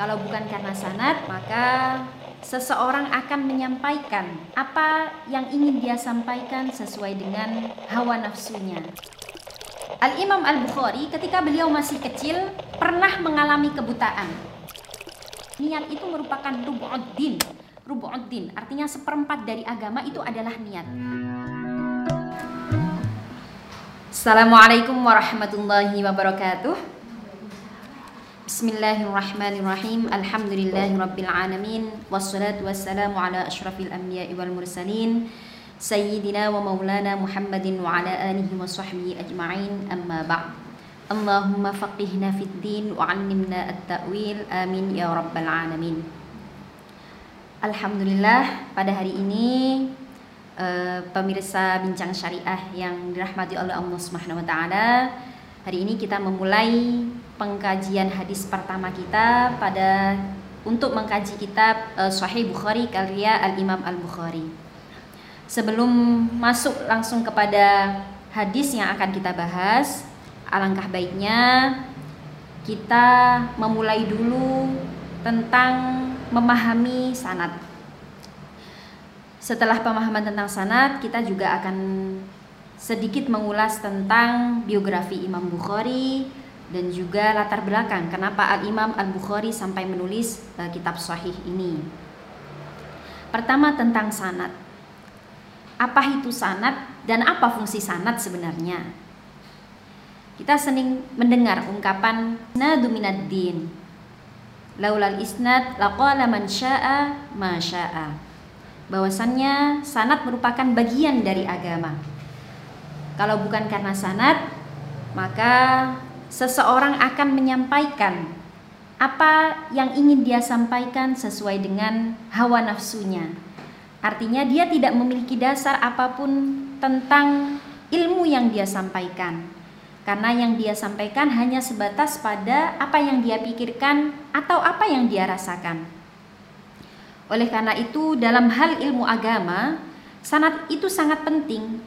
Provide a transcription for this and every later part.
Kalau bukan karena sanad, maka seseorang akan menyampaikan apa yang ingin dia sampaikan sesuai dengan hawa nafsunya. Al-Imam Al-Bukhari ketika beliau masih kecil pernah mengalami kebutaan. Niat itu merupakan rubu'uddin. Rubu'uddin artinya seperempat dari agama itu adalah niat. Assalamualaikum warahmatullahi wabarakatuh. Bismillahirrahmanirrahim. Alhamdulillahi rabbil alamin. Wassalatu wassalamu ala asyrafil anbiya'i wal mursalin. Sayyidina wa maulana Muhammadin wa ala alihi wa sahbihi ajma'in. Amma ba'd. Allahumma faqihna fid din wa 'allimna at-ta'wil. Amin ya rabbal alamin. Alhamdulillah pada hari ini uh, pemirsa bincang syariah yang dirahmati oleh Allah Subhanahu wa taala, hari ini kita memulai pengkajian hadis pertama kita pada untuk mengkaji kitab uh, Sahih Bukhari karya Al Imam Al Bukhari. Sebelum masuk langsung kepada hadis yang akan kita bahas, alangkah baiknya kita memulai dulu tentang memahami sanad. Setelah pemahaman tentang sanad, kita juga akan sedikit mengulas tentang biografi Imam Bukhari, dan juga latar belakang kenapa Al-Imam Al-Bukhari sampai menulis uh, kitab sahih ini. Pertama tentang sanad. Apa itu sanad dan apa fungsi sanad sebenarnya? Kita sering mendengar ungkapan nadu minad din. Laulal isnad laqala man syaa ma syaa. Bahwasannya sanad merupakan bagian dari agama. Kalau bukan karena sanad, maka seseorang akan menyampaikan apa yang ingin dia sampaikan sesuai dengan hawa nafsunya. Artinya dia tidak memiliki dasar apa pun tentang ilmu yang dia sampaikan. Karena yang dia sampaikan hanya sebatas pada apa yang dia pikirkan atau apa yang dia rasakan. Oleh karena itu, dalam hal ilmu agama, sanat itu sangat penting.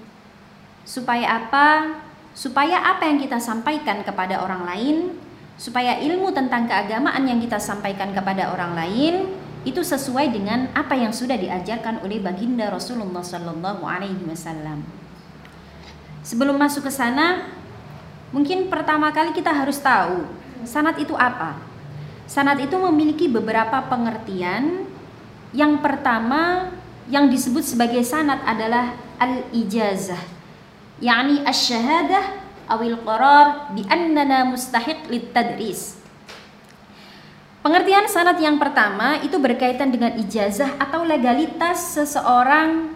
Supaya apa? supaya apa yang kita sampaikan kepada orang lain, supaya ilmu tentang keagamaan yang kita sampaikan kepada orang lain itu sesuai dengan apa yang sudah diajarkan oleh baginda Rasulullah Wasallam. Sebelum masuk ke sana, mungkin pertama kali kita harus tahu sanat itu apa. Sanat itu memiliki beberapa pengertian. Yang pertama yang disebut sebagai sanat adalah al-ijazah yakni asy-syahadah awil qarar bi annana mustahiq litadris. Pengertian sanad yang pertama itu berkaitan dengan ijazah atau legalitas seseorang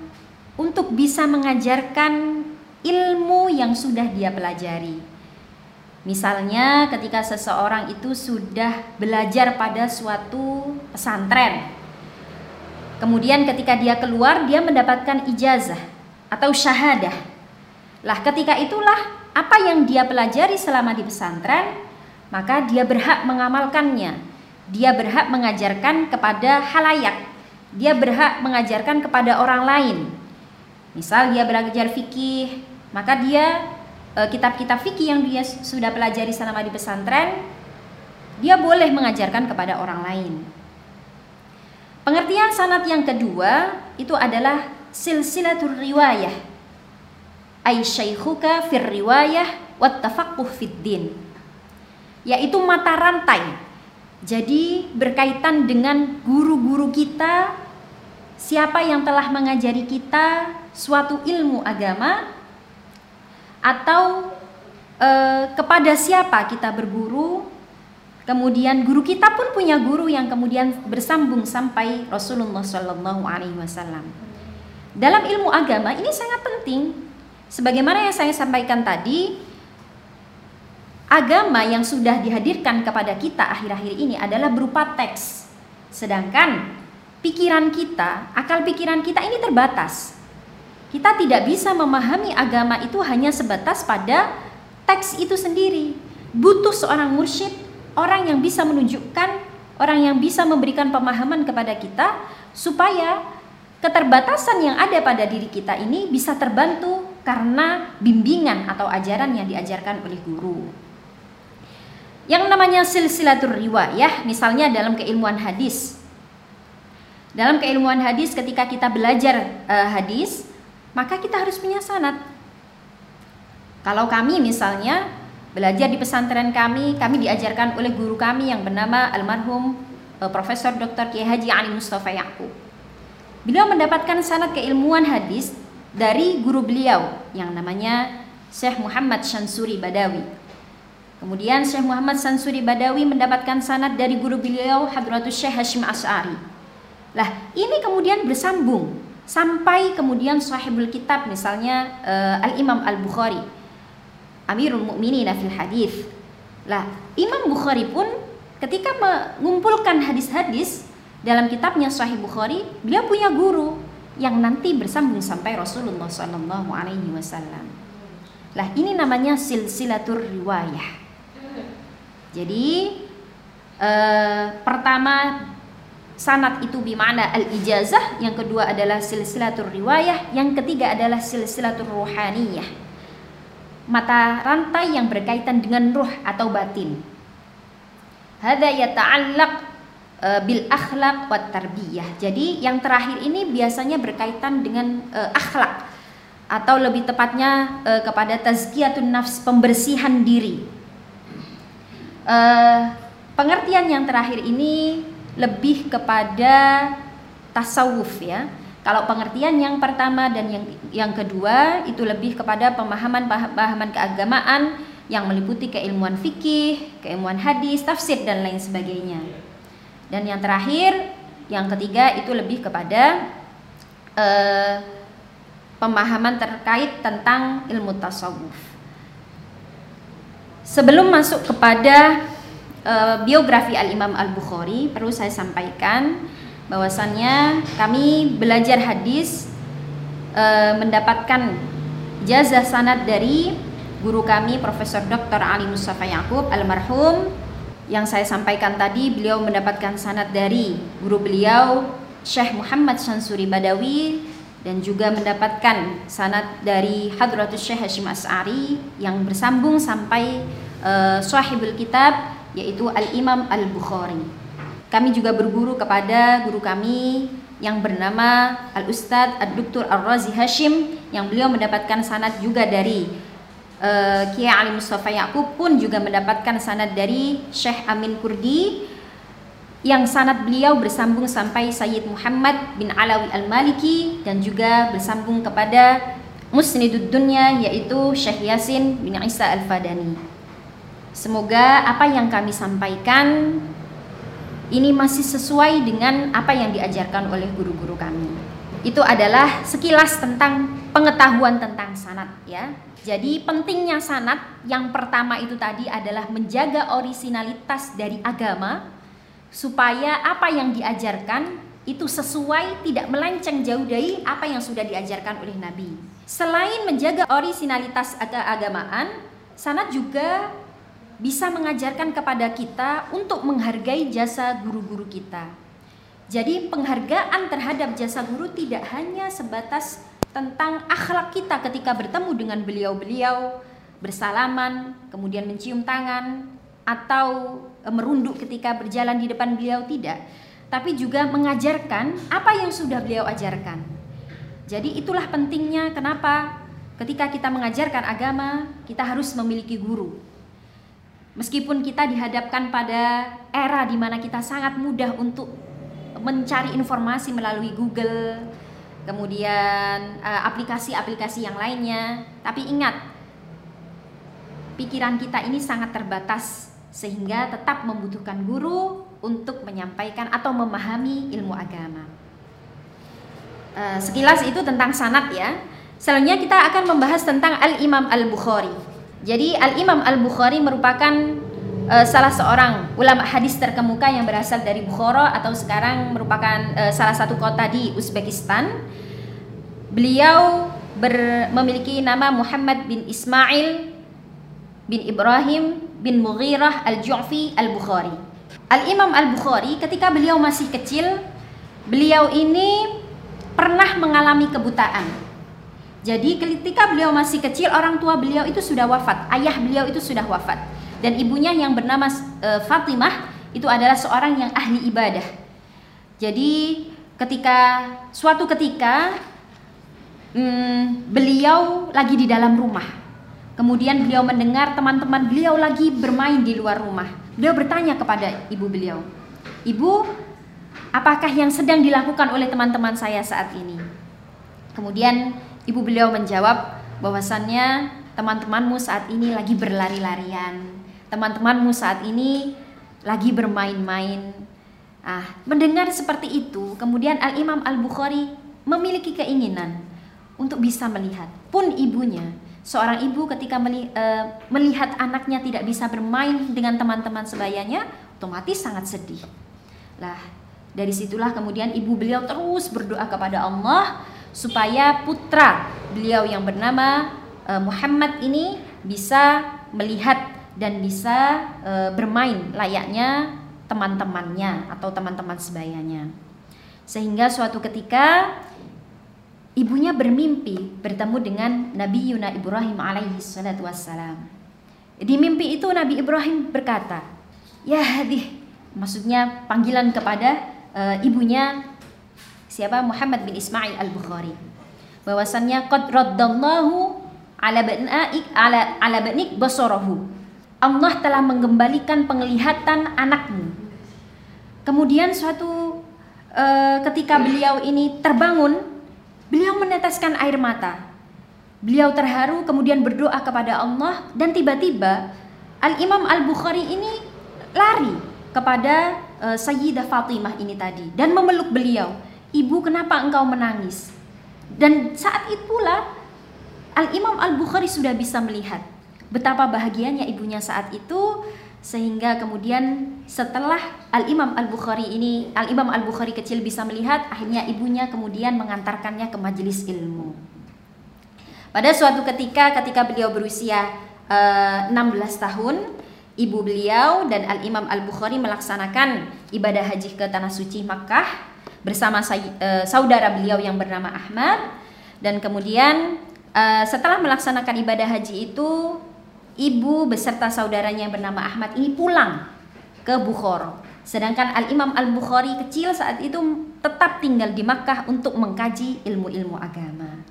untuk bisa mengajarkan ilmu yang sudah dia pelajari. Misalnya ketika seseorang itu sudah belajar pada suatu pesantren. Kemudian ketika dia keluar dia mendapatkan ijazah atau syahadah lah ketika itulah apa yang dia pelajari selama di pesantren, maka dia berhak mengamalkannya. Dia berhak mengajarkan kepada halayak. Dia berhak mengajarkan kepada orang lain. Misal dia belajar fikih, maka dia e, kitab-kitab fikih yang dia sudah pelajari selama di pesantren, dia boleh mengajarkan kepada orang lain. Pengertian sanat yang kedua itu adalah silsilatul riwayah ay syaikhuka fir riwayah wat tafaqquh fid din. Yaitu mata rantai. Jadi berkaitan dengan guru-guru kita siapa yang telah mengajari kita suatu ilmu agama atau e, kepada siapa kita berguru. Kemudian guru kita pun punya guru yang kemudian bersambung sampai Rasulullah Shallallahu Alaihi Wasallam. Dalam ilmu agama ini sangat penting Sebagaimana yang saya sampaikan tadi, agama yang sudah dihadirkan kepada kita akhir-akhir ini adalah berupa teks. Sedangkan pikiran kita, akal pikiran kita ini terbatas. Kita tidak bisa memahami agama itu hanya sebatas pada teks itu sendiri. Butuh seorang mursyid, orang yang bisa menunjukkan, orang yang bisa memberikan pemahaman kepada kita supaya keterbatasan yang ada pada diri kita ini bisa terbantu karena bimbingan atau ajaran yang diajarkan oleh guru. Yang namanya silsilatur riwayah misalnya dalam keilmuan hadis. Dalam keilmuan hadis ketika kita belajar uh, hadis, maka kita harus punya sanad. Kalau kami misalnya belajar di pesantren kami, kami diajarkan oleh guru kami yang bernama almarhum uh, Profesor Dr. Kiai Haji Ali Mustafa Yakub. Beliau mendapatkan sanad keilmuan hadis dari guru beliau yang namanya Syekh Muhammad Shansuri Badawi. Kemudian Syekh Muhammad Sansuri Badawi mendapatkan sanad dari guru beliau Hadratus Syekh Hashim As'ari. Lah, ini kemudian bersambung sampai kemudian sahibul kitab misalnya uh, Al-Imam Al-Bukhari. Amirul Mukminin fil hadis. Lah, Imam Bukhari pun ketika mengumpulkan hadis-hadis dalam kitabnya Sahih Bukhari, beliau punya guru yang nanti bersambung sampai Rasulullah Sallallahu Alaihi Wasallam. Lah ini namanya silsilatur riwayah. Jadi uh, pertama sanat itu bimana al-ijazah, yang kedua adalah silsilatur riwayah, yang ketiga adalah silsilatur ruhaniyah. Mata rantai yang berkaitan dengan ruh atau batin. Hada yata'allaq uh, bil akhlak wa tarbiyah. Jadi yang terakhir ini biasanya berkaitan dengan uh, akhlak atau lebih tepatnya uh, kepada tazkiyatun nafs, pembersihan diri uh, pengertian yang terakhir ini lebih kepada tasawuf ya. Kalau pengertian yang pertama dan yang yang kedua itu lebih kepada pemahaman pemahaman keagamaan yang meliputi keilmuan fikih, keilmuan hadis, tafsir dan lain sebagainya. Dan yang terakhir, yang ketiga itu lebih kepada uh, pemahaman terkait tentang ilmu tasawuf. Sebelum masuk kepada uh, biografi Al-Imam Al-Bukhari, perlu saya sampaikan bahwasannya kami belajar hadis uh, mendapatkan jazah sanad dari guru kami Profesor Dr. Ali Mustafa Yakub almarhum yang saya sampaikan tadi beliau mendapatkan sanad dari guru beliau Syekh Muhammad Shansuri Badawi dan juga mendapatkan sanad dari Hadratus Syekh Hashim As'ari yang bersambung sampai uh, sahibul kitab yaitu Al-Imam Al-Bukhari. Kami juga berguru kepada guru kami yang bernama Al-Ustadz Ad-Duktur Ar-Razi Hashim yang beliau mendapatkan sanad juga dari uh, Kiai Ali Mustafa Yakub pun juga mendapatkan sanad dari Syekh Amin Kurdi yang sanad beliau bersambung sampai Sayyid Muhammad bin Alawi Al-Maliki dan juga bersambung kepada Musnidud Dunya yaitu Syekh Yasin bin Isa Al-Fadani. Semoga apa yang kami sampaikan ini masih sesuai dengan apa yang diajarkan oleh guru-guru kami. Itu adalah sekilas tentang pengetahuan tentang sanat ya. Jadi pentingnya sanat yang pertama itu tadi adalah menjaga orisinalitas dari agama supaya apa yang diajarkan itu sesuai tidak melenceng jauh dari apa yang sudah diajarkan oleh Nabi. Selain menjaga orisinalitas keagamaan, sanat juga bisa mengajarkan kepada kita untuk menghargai jasa guru-guru kita. Jadi penghargaan terhadap jasa guru tidak hanya sebatas tentang akhlak kita ketika bertemu dengan beliau-beliau, bersalaman, kemudian mencium tangan, atau e, merunduk ketika berjalan di depan beliau tidak, tapi juga mengajarkan apa yang sudah beliau ajarkan. Jadi itulah pentingnya kenapa ketika kita mengajarkan agama, kita harus memiliki guru. Meskipun kita dihadapkan pada era di mana kita sangat mudah untuk mencari informasi melalui Google, kemudian e, aplikasi-aplikasi yang lainnya, tapi ingat pikiran kita ini sangat terbatas sehingga tetap membutuhkan guru untuk menyampaikan atau memahami ilmu agama. Uh, sekilas itu tentang sanat ya. Selanjutnya kita akan membahas tentang Al Imam Al Bukhari. Jadi Al Imam Al Bukhari merupakan uh, salah seorang ulama hadis terkemuka yang berasal dari Bukhara atau sekarang merupakan uh, salah satu kota di Uzbekistan. Beliau ber, memiliki nama Muhammad bin Ismail bin Ibrahim bin Mughirah al-Ju'fi al-Bukhari. Al-Imam al-Bukhari ketika beliau masih kecil, beliau ini pernah mengalami kebutaan. Jadi ketika beliau masih kecil, orang tua beliau itu sudah wafat, ayah beliau itu sudah wafat. Dan ibunya yang bernama uh, Fatimah itu adalah seorang yang ahli ibadah. Jadi ketika suatu ketika hmm, beliau lagi di dalam rumah. Kemudian beliau mendengar teman-teman beliau lagi bermain di luar rumah. Beliau bertanya kepada ibu beliau, "Ibu, apakah yang sedang dilakukan oleh teman-teman saya saat ini?" Kemudian ibu beliau menjawab bahwasannya teman-temanmu saat ini lagi berlari-larian. Teman-temanmu saat ini lagi bermain-main. Ah, mendengar seperti itu, kemudian Al-Imam Al-Bukhari memiliki keinginan untuk bisa melihat. Pun ibunya, seorang ibu ketika eh, melihat anaknya tidak bisa bermain dengan teman-teman sebayanya, otomatis sangat sedih. Lah, dari situlah kemudian ibu beliau terus berdoa kepada Allah supaya putra beliau yang bernama uh, Muhammad ini bisa melihat dan bisa uh, bermain layaknya teman-temannya atau teman-teman sebayanya. Sehingga suatu ketika ibunya bermimpi bertemu dengan Nabi Yuna Ibrahim alaihi salatu wassalam. Di mimpi itu Nabi Ibrahim berkata, "Ya hadih." Maksudnya panggilan kepada uh, ibunya siapa Muhammad bin Ismail al-Bukhari bahwasannya qad raddallahu ala banaik ala ala basarahu Allah telah mengembalikan penglihatan anakmu. Kemudian suatu uh, ketika beliau ini terbangun beliau meneteskan air mata. Beliau terharu kemudian berdoa kepada Allah dan tiba-tiba Al Imam Al Bukhari ini lari kepada uh, Sayyidah Fatimah ini tadi dan memeluk beliau. Ibu kenapa engkau menangis? Dan saat itulah Al-Imam Al-Bukhari sudah bisa melihat betapa bahagianya ibunya saat itu sehingga kemudian setelah Al-Imam Al-Bukhari ini Al-Imam Al-Bukhari kecil bisa melihat akhirnya ibunya kemudian mengantarkannya ke majelis ilmu. Pada suatu ketika ketika beliau berusia uh, eh, 16 tahun, ibu beliau dan Al-Imam Al-Bukhari melaksanakan ibadah haji ke tanah suci Makkah bersama uh, saudara beliau yang bernama Ahmad dan kemudian uh, setelah melaksanakan ibadah haji itu ibu beserta saudaranya yang bernama Ahmad ini pulang ke Bukhara. Sedangkan Al-Imam Al-Bukhari kecil saat itu tetap tinggal di Makkah untuk mengkaji ilmu-ilmu agama.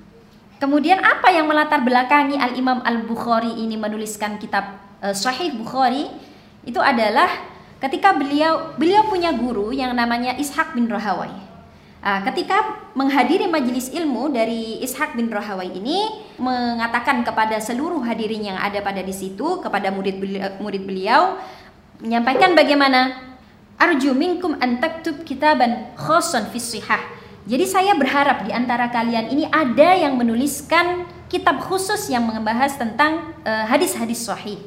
Kemudian apa yang melatar belakangi Al-Imam Al-Bukhari ini menuliskan kitab uh, Sahih Bukhari itu adalah ketika beliau beliau punya guru yang namanya Ishak bin Rahawai. Uh, ketika menghadiri majelis ilmu dari Ishak bin Rahawai ini mengatakan kepada seluruh hadirin yang ada pada di situ kepada murid beliau, murid beliau menyampaikan bagaimana arju minkum an taktub kitaban khoson fi Jadi saya berharap di antara kalian ini ada yang menuliskan kitab khusus yang membahas tentang uh, hadis-hadis sahih.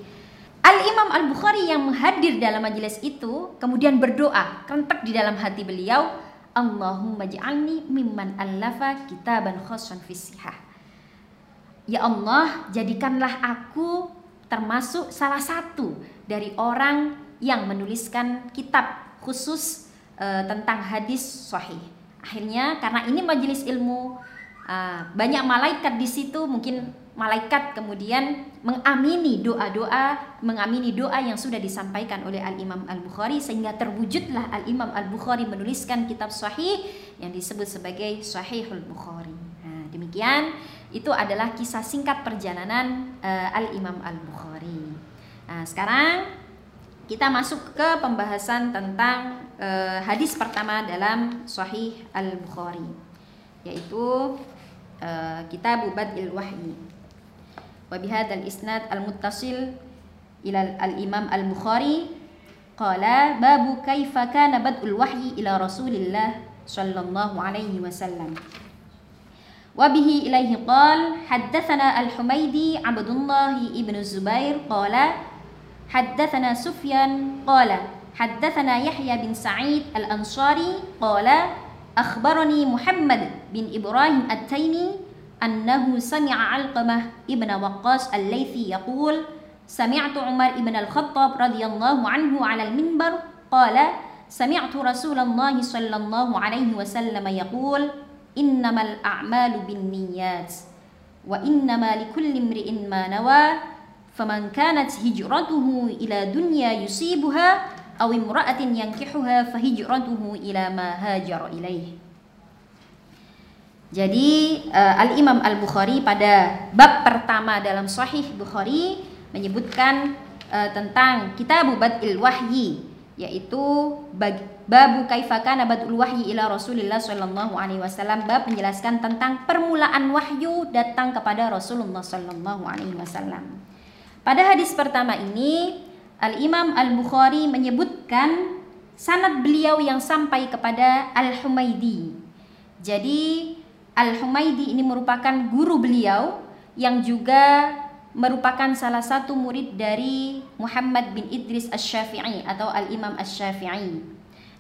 Al-Imam Al-Bukhari yang menghadir dalam majelis itu kemudian berdoa rentak di dalam hati beliau Allahumma ja'alni mimman allafa kitaban khossan fisihah. Ya Allah, jadikanlah aku termasuk salah satu dari orang yang menuliskan kitab khusus uh, tentang hadis sahih. Akhirnya karena ini majelis ilmu uh, banyak malaikat di situ mungkin malaikat kemudian mengamini doa-doa, mengamini doa yang sudah disampaikan oleh Al-Imam Al-Bukhari sehingga terwujudlah Al-Imam Al-Bukhari menuliskan kitab sahih yang disebut sebagai Sahihul Bukhari. Nah, demikian itu adalah kisah singkat perjalanan uh, Al-Imam Al-Bukhari. Nah, sekarang kita masuk ke pembahasan tentang uh, hadis pertama dalam Sahih Al-Bukhari yaitu uh, Kitab Badil Wahyi. وبهذا الإسناد المتصل إلى الإمام البخاري قال باب كيف كان بدء الوحي إلى رسول الله صلى الله عليه وسلم. وبه إليه قال حدثنا الحميدي عبد الله ابن الزبير قال حدثنا سفيان قال حدثنا يحيى بن سعيد الأنصاري قال أخبرني محمد بن إبراهيم التيمي أنه سمع علقمة ابن وقاص الليثي يقول سمعت عمر بن الخطاب رضي الله عنه على المنبر قال سمعت رسول الله صلى الله عليه وسلم يقول إنما الأعمال بالنيات وإنما لكل امرئ ما نوى faman kanat hijratuhu ila dunya yusibuha aw imra'atin yankihuha fahijratuhu ila ma hajara ilaih jadi uh, Al Imam Al Bukhari pada bab pertama dalam Sahih Bukhari menyebutkan uh, tentang Kitab Badil Wahyi yaitu bab babu kaifakana badul wahyi ila Rasulillah sallallahu alaihi wasallam bab menjelaskan tentang permulaan wahyu datang kepada Rasulullah sallallahu alaihi wasallam. Pada hadis pertama ini Al Imam Al Bukhari menyebutkan sanad beliau yang sampai kepada Al Humaidi. Jadi Al Humaidi ini merupakan guru beliau yang juga merupakan salah satu murid dari Muhammad bin Idris Asy-Syafi'i atau Al-Imam Asy-Syafi'i.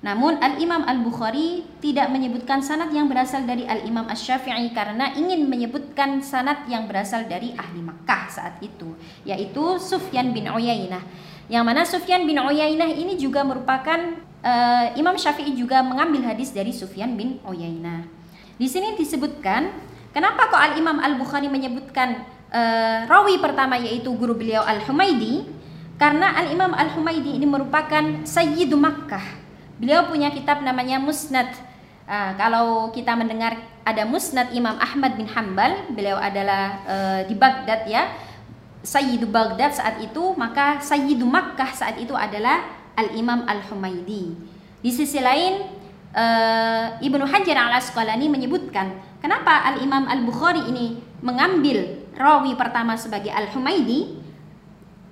Namun Al-Imam Al-Bukhari tidak menyebutkan sanad yang berasal dari Al-Imam Asy-Syafi'i karena ingin menyebutkan sanad yang berasal dari ahli Makkah saat itu, yaitu Sufyan bin Uyainah. Yang mana Sufyan bin Uyainah ini juga merupakan uh, Imam Syafi'i juga mengambil hadis dari Sufyan bin Uyainah. Di sini disebutkan kenapa kok Al-Imam Al-Bukhari menyebutkan uh, rawi pertama yaitu guru beliau Al-Humaidi karena Al-Imam Al-Humaidi ini merupakan Sayyidu Makkah. Beliau punya kitab namanya Musnad. Uh, kalau kita mendengar ada Musnad Imam Ahmad bin Hambal, beliau adalah uh, di Baghdad ya. Sayyidu Baghdad saat itu, maka Sayyidu Makkah saat itu adalah Al-Imam Al-Humaidi. Di sisi lain, uh, Ibnu Hajar Al-Asqalani menyebutkan, kenapa Al-Imam Al-Bukhari ini mengambil rawi pertama sebagai Al-Humaidi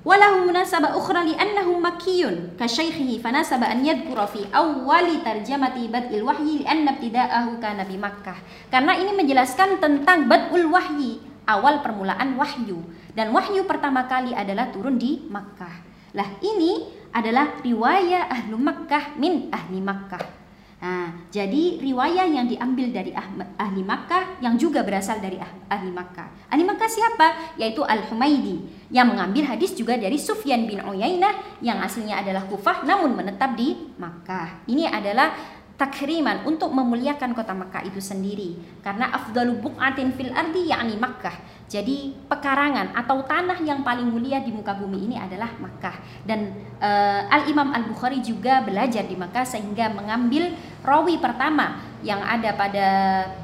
walahu munasabah ukhra li'annahu makkiyun ka syaikhihi fanasaba an yadhkura fi awwali tarjamati bad'il wahyi li'anna ibtida'ahu kana bi Makkah. Karena ini menjelaskan tentang bad'ul wahyi awal permulaan wahyu. Dan wahyu pertama kali adalah turun di Makkah. Lah ini adalah riwayat ahlu Makkah min ahli Makkah Nah, jadi riwayat yang diambil dari ahli Makkah yang juga berasal dari ah, ahli Makkah. Ahli Makkah siapa? Yaitu Al-Humaidi yang mengambil hadis juga dari Sufyan bin Uyainah yang aslinya adalah Kufah namun menetap di Makkah. Ini adalah takriman untuk memuliakan kota Makkah itu sendiri. Karena afdalu buqatin fil ardi yakni Makkah. Jadi pekarangan atau tanah yang paling mulia di muka bumi ini adalah Makkah. Dan uh, Al Imam Al Bukhari juga belajar di Makkah sehingga mengambil rawi pertama yang ada pada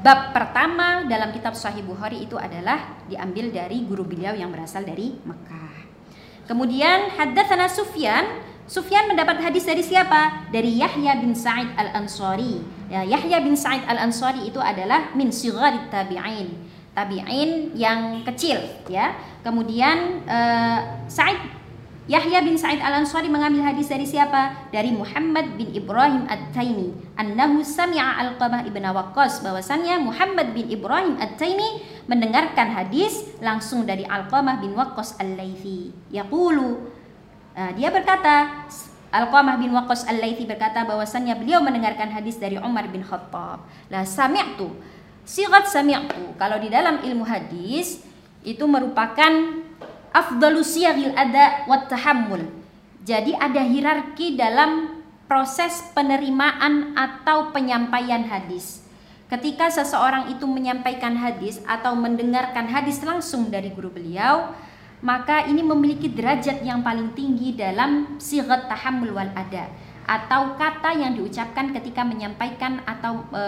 bab pertama dalam kitab Sahih Bukhari itu adalah diambil dari guru beliau yang berasal dari Makkah. Kemudian haddatsana Sufyan Sufyan mendapat hadis dari siapa? Dari Yahya bin Sa'id Al-Ansari. Ya, Yahya bin Sa'id Al-Ansari itu adalah min sigharit tabi'in tabi'in yang kecil ya. Kemudian uh, Sa'id Yahya bin Sa'id Al-Ansari mengambil hadis dari siapa? Dari Muhammad bin Ibrahim At-Taimi. Annahu sami'a Al-Qamah ibn Waqqas. Bahwasannya Muhammad bin Ibrahim At-Taimi mendengarkan hadis langsung dari Al-Qamah bin Waqqas Al-Laythi. Yaqulu. Uh, dia berkata, Al-Qamah bin Waqqas Al-Laythi berkata bahwasannya beliau mendengarkan hadis dari Umar bin Khattab. La sami'tu Sigat sami'tu kalau di dalam ilmu hadis itu merupakan afdalu siyagil ada wat tahammul. Jadi ada hierarki dalam proses penerimaan atau penyampaian hadis. Ketika seseorang itu menyampaikan hadis atau mendengarkan hadis langsung dari guru beliau, maka ini memiliki derajat yang paling tinggi dalam sigat tahammul wal ada atau kata yang diucapkan ketika menyampaikan atau e,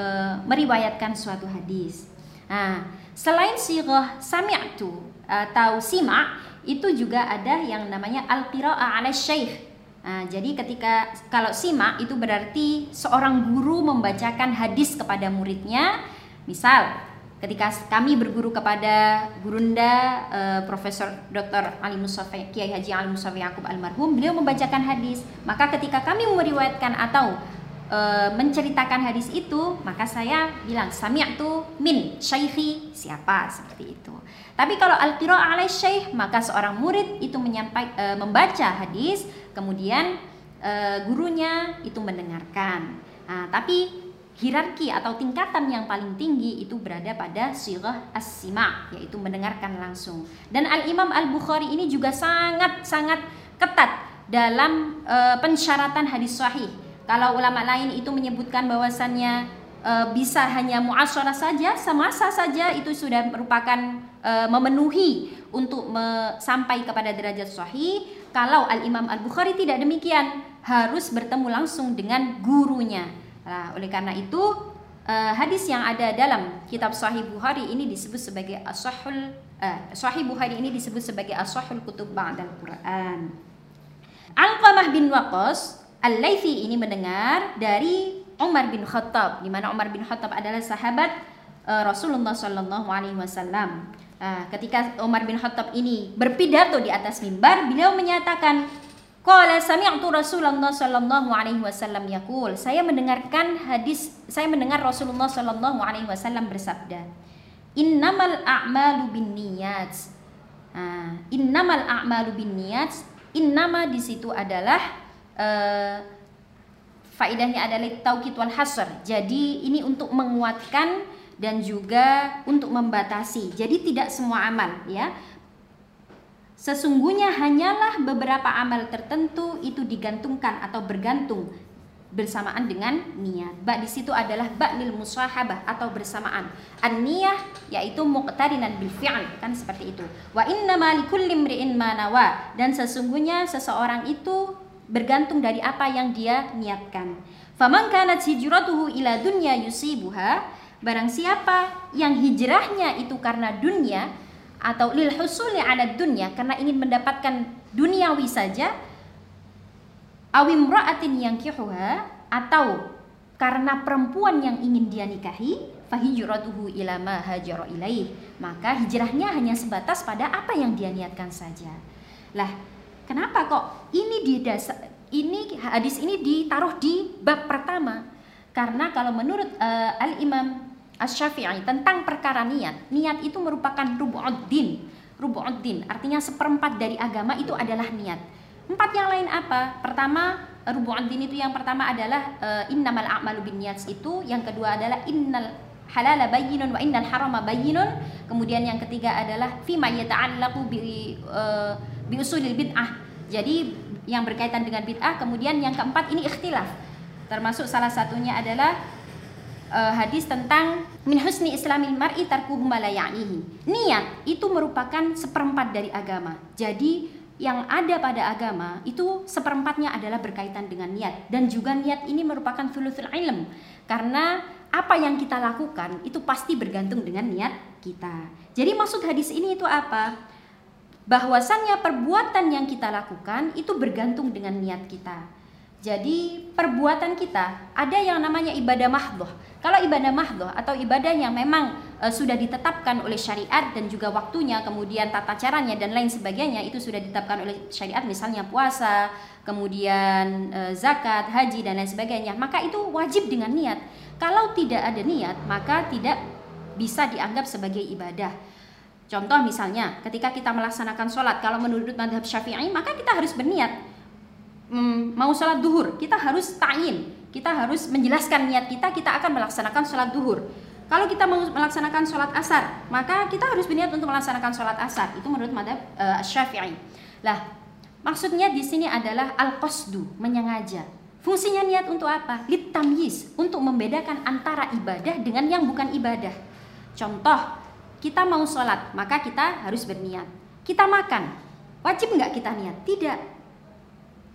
meriwayatkan suatu hadis. Nah, selain sirah sami'tu atau sima itu juga ada yang namanya al-qira'ah 'ala syekh. Nah, jadi ketika kalau sima itu berarti seorang guru membacakan hadis kepada muridnya. Misal ketika kami berguru kepada gurunda uh, Profesor Dr. Ali Musafi Kiai Haji Ali Musafi Yakub almarhum beliau membacakan hadis. Maka ketika kami meriwayatkan atau uh, menceritakan hadis itu maka saya bilang sami'tu min syaikhi. Siapa? Seperti itu. Tapi kalau al qiraah alai syekh maka seorang murid itu menyampai uh, membaca hadis kemudian gurunya itu mendengarkan. Nah, tapi hierarki atau tingkatan yang paling tinggi itu berada pada sirah as-sima yaitu mendengarkan langsung. Dan Al-Imam Al-Bukhari ini juga sangat-sangat ketat dalam e, pensyaratan hadis sahih. Kalau ulama lain itu menyebutkan bahwasannya e, bisa hanya muasyarah saja, semasa saja itu sudah merupakan e, memenuhi untuk me, sampai kepada derajat sahih. Kalau Al Imam Al Bukhari tidak demikian, harus bertemu langsung dengan gurunya. Nah, oleh karena itu uh, hadis yang ada dalam kitab Sahih Bukhari ini disebut sebagai As-Sahih uh, Sahih Bukhari ini disebut sebagai As-Sahih Kutub Ba'dal Quran. Alqamah bin Waqqas Al-Laifi ini mendengar dari Umar bin Khattab di mana Umar bin Khattab adalah sahabat uh, Rasulullah Shallallahu alaihi wasallam. Uh, ketika Umar bin Khattab ini berpidato di atas mimbar, beliau menyatakan Qala sami'tu Rasulullah sallallahu alaihi wasallam yaqul. Saya mendengarkan hadis, saya mendengar Rasulullah sallallahu alaihi wasallam bersabda, "Innamal a'malu binniyat." Nah, innamal a'malu binniyat. Innama di situ adalah uh, faedahnya adalah taukid wal hasr. Jadi ini untuk menguatkan dan juga untuk membatasi. Jadi tidak semua amal ya. Sesungguhnya hanyalah beberapa amal tertentu itu digantungkan atau bergantung bersamaan dengan niat. Ba di situ adalah ba'lil musahabah atau bersamaan. An-niyah yaitu muqtarinan bil fi'l kan seperti itu. Wa inna ma likulli imri'in ma nawa dan sesungguhnya seseorang itu bergantung dari apa yang dia niatkan. Faman kanat hijratuhu ila dunya yusibuha barang siapa yang hijrahnya itu karena dunia atau lil husuli ala dunya karena ingin mendapatkan duniawi saja awim ra'atin yang kihuha atau karena perempuan yang ingin dia nikahi fahijratuhu ila ma hajara maka hijrahnya hanya sebatas pada apa yang dia niatkan saja. Lah kenapa kok ini di dasar ini hadis ini ditaruh di bab pertama? Karena kalau menurut uh, al imam Asy-Syafi'i tentang perkara niat. Niat itu merupakan rubu'uddin. Rubu'uddin artinya seperempat dari agama itu adalah niat. Empat yang lain apa? Pertama, rubu'uddin itu yang pertama adalah uh, innamal a'malu binniyat itu, yang kedua adalah innal halala bayyinun wa innal harama bayyinun. Kemudian yang ketiga adalah ma yata'allaqu bi uh, bi usulil bid'ah. Jadi yang berkaitan dengan bid'ah, kemudian yang keempat ini ikhtilaf. Termasuk salah satunya adalah uh, hadis tentang min husni islamil mar'i tarkuhu Niat itu merupakan seperempat dari agama. Jadi yang ada pada agama itu seperempatnya adalah berkaitan dengan niat dan juga niat ini merupakan thuluthul ilm karena apa yang kita lakukan itu pasti bergantung dengan niat kita. Jadi maksud hadis ini itu apa? Bahwasannya perbuatan yang kita lakukan itu bergantung dengan niat kita. Jadi perbuatan kita ada yang namanya ibadah mahdoh. Kalau ibadah mahdoh atau ibadah yang memang e, sudah ditetapkan oleh syariat dan juga waktunya, kemudian tata caranya dan lain sebagainya itu sudah ditetapkan oleh syariat, misalnya puasa, kemudian e, zakat, haji dan lain sebagainya, maka itu wajib dengan niat. Kalau tidak ada niat, maka tidak bisa dianggap sebagai ibadah. Contoh misalnya, ketika kita melaksanakan sholat, kalau menurut madhab syafi'i, maka kita harus berniat mau sholat duhur, kita harus ta'in, kita harus menjelaskan niat kita, kita akan melaksanakan sholat duhur. Kalau kita mau melaksanakan sholat asar, maka kita harus berniat untuk melaksanakan sholat asar. Itu menurut madhab uh, syafi'i. Lah, maksudnya di sini adalah al-qasdu, menyengaja. Fungsinya niat untuk apa? Litamyiz, untuk membedakan antara ibadah dengan yang bukan ibadah. Contoh, kita mau sholat, maka kita harus berniat. Kita makan, wajib nggak kita niat? Tidak,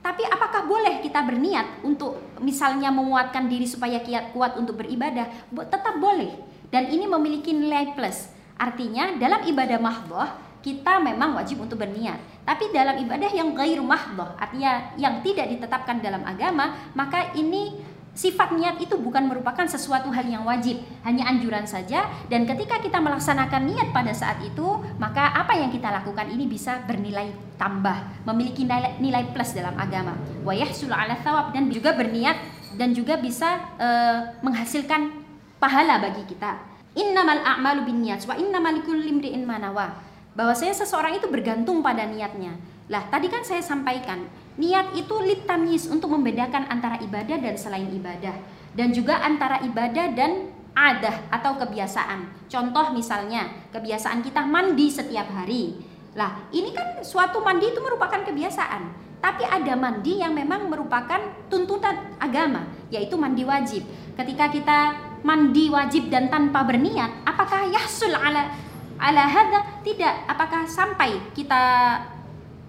tapi apakah boleh kita berniat untuk misalnya menguatkan diri supaya kuat untuk beribadah? Tetap boleh. Dan ini memiliki nilai plus. Artinya dalam ibadah mahdoh kita memang wajib untuk berniat. Tapi dalam ibadah yang gair mahdoh, artinya yang tidak ditetapkan dalam agama, maka ini Sifat niat itu bukan merupakan sesuatu hal yang wajib, hanya anjuran saja dan ketika kita melaksanakan niat pada saat itu, maka apa yang kita lakukan ini bisa bernilai tambah, memiliki nilai, plus dalam agama. Wa yahsulu ala thawab dan juga berniat dan juga bisa uh, menghasilkan pahala bagi kita. Innamal a'malu binniyat wa innamal likulli imri'in ma Bahwasanya seseorang itu bergantung pada niatnya. Lah, tadi kan saya sampaikan Niat itu litamyis untuk membedakan antara ibadah dan selain ibadah dan juga antara ibadah dan adah atau kebiasaan. Contoh misalnya, kebiasaan kita mandi setiap hari. Lah, ini kan suatu mandi itu merupakan kebiasaan. Tapi ada mandi yang memang merupakan tuntutan agama, yaitu mandi wajib. Ketika kita mandi wajib dan tanpa berniat apakah yahsul ala ala hadha tidak apakah sampai kita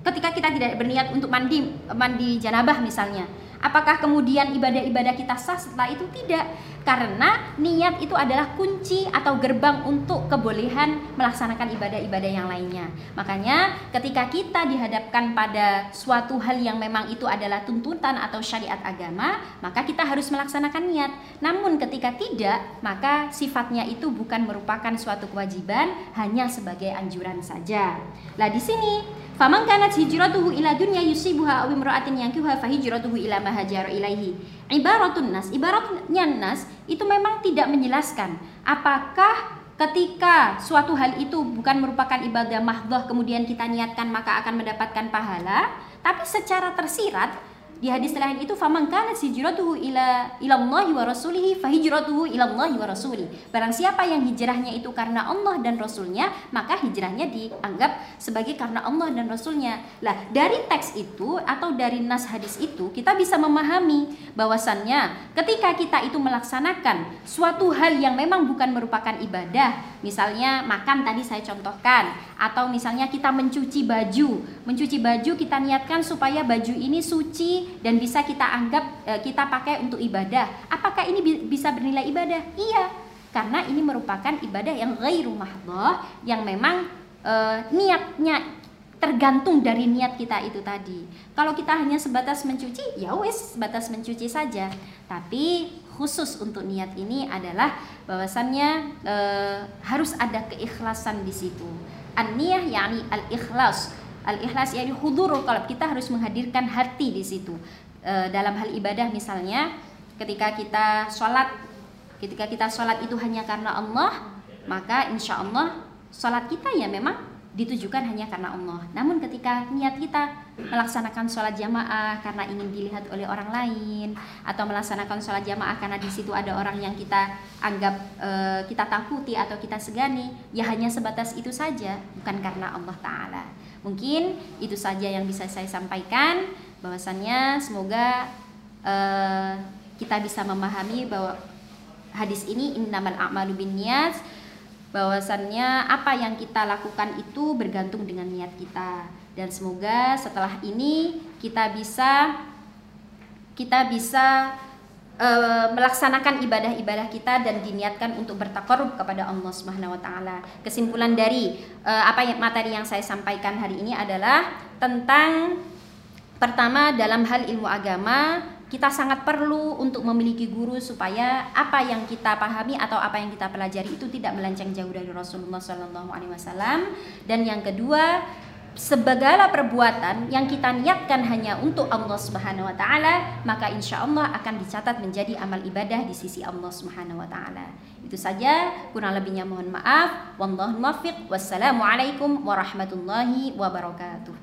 ketika kita tidak berniat untuk mandi mandi janabah misalnya Apakah kemudian ibadah-ibadah kita sah setelah itu? Tidak. Karena niat itu adalah kunci atau gerbang untuk kebolehan melaksanakan ibadah-ibadah yang lainnya. Makanya ketika kita dihadapkan pada suatu hal yang memang itu adalah tuntutan atau syariat agama, maka kita harus melaksanakan niat. Namun ketika tidak, maka sifatnya itu bukan merupakan suatu kewajiban, hanya sebagai anjuran saja. Lah di sini Faman kanat hijratuhu ila dunya yusibuha aw imra'atin yankihuha fa hijratuhu ila ma hajara ilaihi. Ibaratun nas, ibaratnya nas itu memang tidak menjelaskan apakah ketika suatu hal itu bukan merupakan ibadah mahdhah kemudian kita niatkan maka akan mendapatkan pahala, tapi secara tersirat di hadis lain itu faman kana hijratuhu ila ilallahi wa rasulihi fahijratuhu ilallahi wa rasulih. Barang siapa yang hijrahnya itu karena Allah dan Rasulnya, maka hijrahnya dianggap sebagai karena Allah dan Rasulnya. Lah, dari teks itu atau dari nas hadis itu kita bisa memahami bahwasannya ketika kita itu melaksanakan suatu hal yang memang bukan merupakan ibadah, misalnya makan tadi saya contohkan atau misalnya kita mencuci baju, mencuci baju kita niatkan supaya baju ini suci dan bisa kita anggap e, kita pakai untuk ibadah. Apakah ini bi bisa bernilai ibadah? Iya, karena ini merupakan ibadah yang ghairu mahdhah yang memang e, niatnya tergantung dari niat kita itu tadi. Kalau kita hanya sebatas mencuci, ya wes sebatas mencuci saja. Tapi khusus untuk niat ini adalah bahwasannya e, harus ada keikhlasan di situ. An-niyah yakni al-ikhlas Al-ikhlas yakni hudurul qalb. Kita harus menghadirkan hati di situ. E, dalam hal ibadah misalnya ketika kita sholat ketika kita sholat itu hanya karena Allah maka insya Allah sholat kita ya memang ditujukan hanya karena Allah. Namun ketika niat kita melaksanakan sholat jamaah karena ingin dilihat oleh orang lain atau melaksanakan sholat jamaah karena di situ ada orang yang kita anggap e, kita takuti atau kita segani, ya hanya sebatas itu saja, bukan karena Allah Taala. Mungkin itu saja yang bisa saya sampaikan. Bahwasannya semoga uh, kita bisa memahami bahwa hadis ini innamal a'malu binniyat bahwasannya apa yang kita lakukan itu bergantung dengan niat kita dan semoga setelah ini kita bisa kita bisa e, melaksanakan ibadah-ibadah kita dan diniatkan untuk bertakarub kepada Allah Subhanahu wa taala. Kesimpulan dari e, apa yang materi yang saya sampaikan hari ini adalah tentang pertama dalam hal ilmu agama kita sangat perlu untuk memiliki guru supaya apa yang kita pahami atau apa yang kita pelajari itu tidak melenceng jauh dari Rasulullah Wasallam dan yang kedua segala perbuatan yang kita niatkan hanya untuk Allah Subhanahu wa taala, maka insya Allah akan dicatat menjadi amal ibadah di sisi Allah Subhanahu wa taala. Itu saja, kurang lebihnya mohon maaf. Wallahu muwaffiq. Wassalamualaikum warahmatullahi wabarakatuh.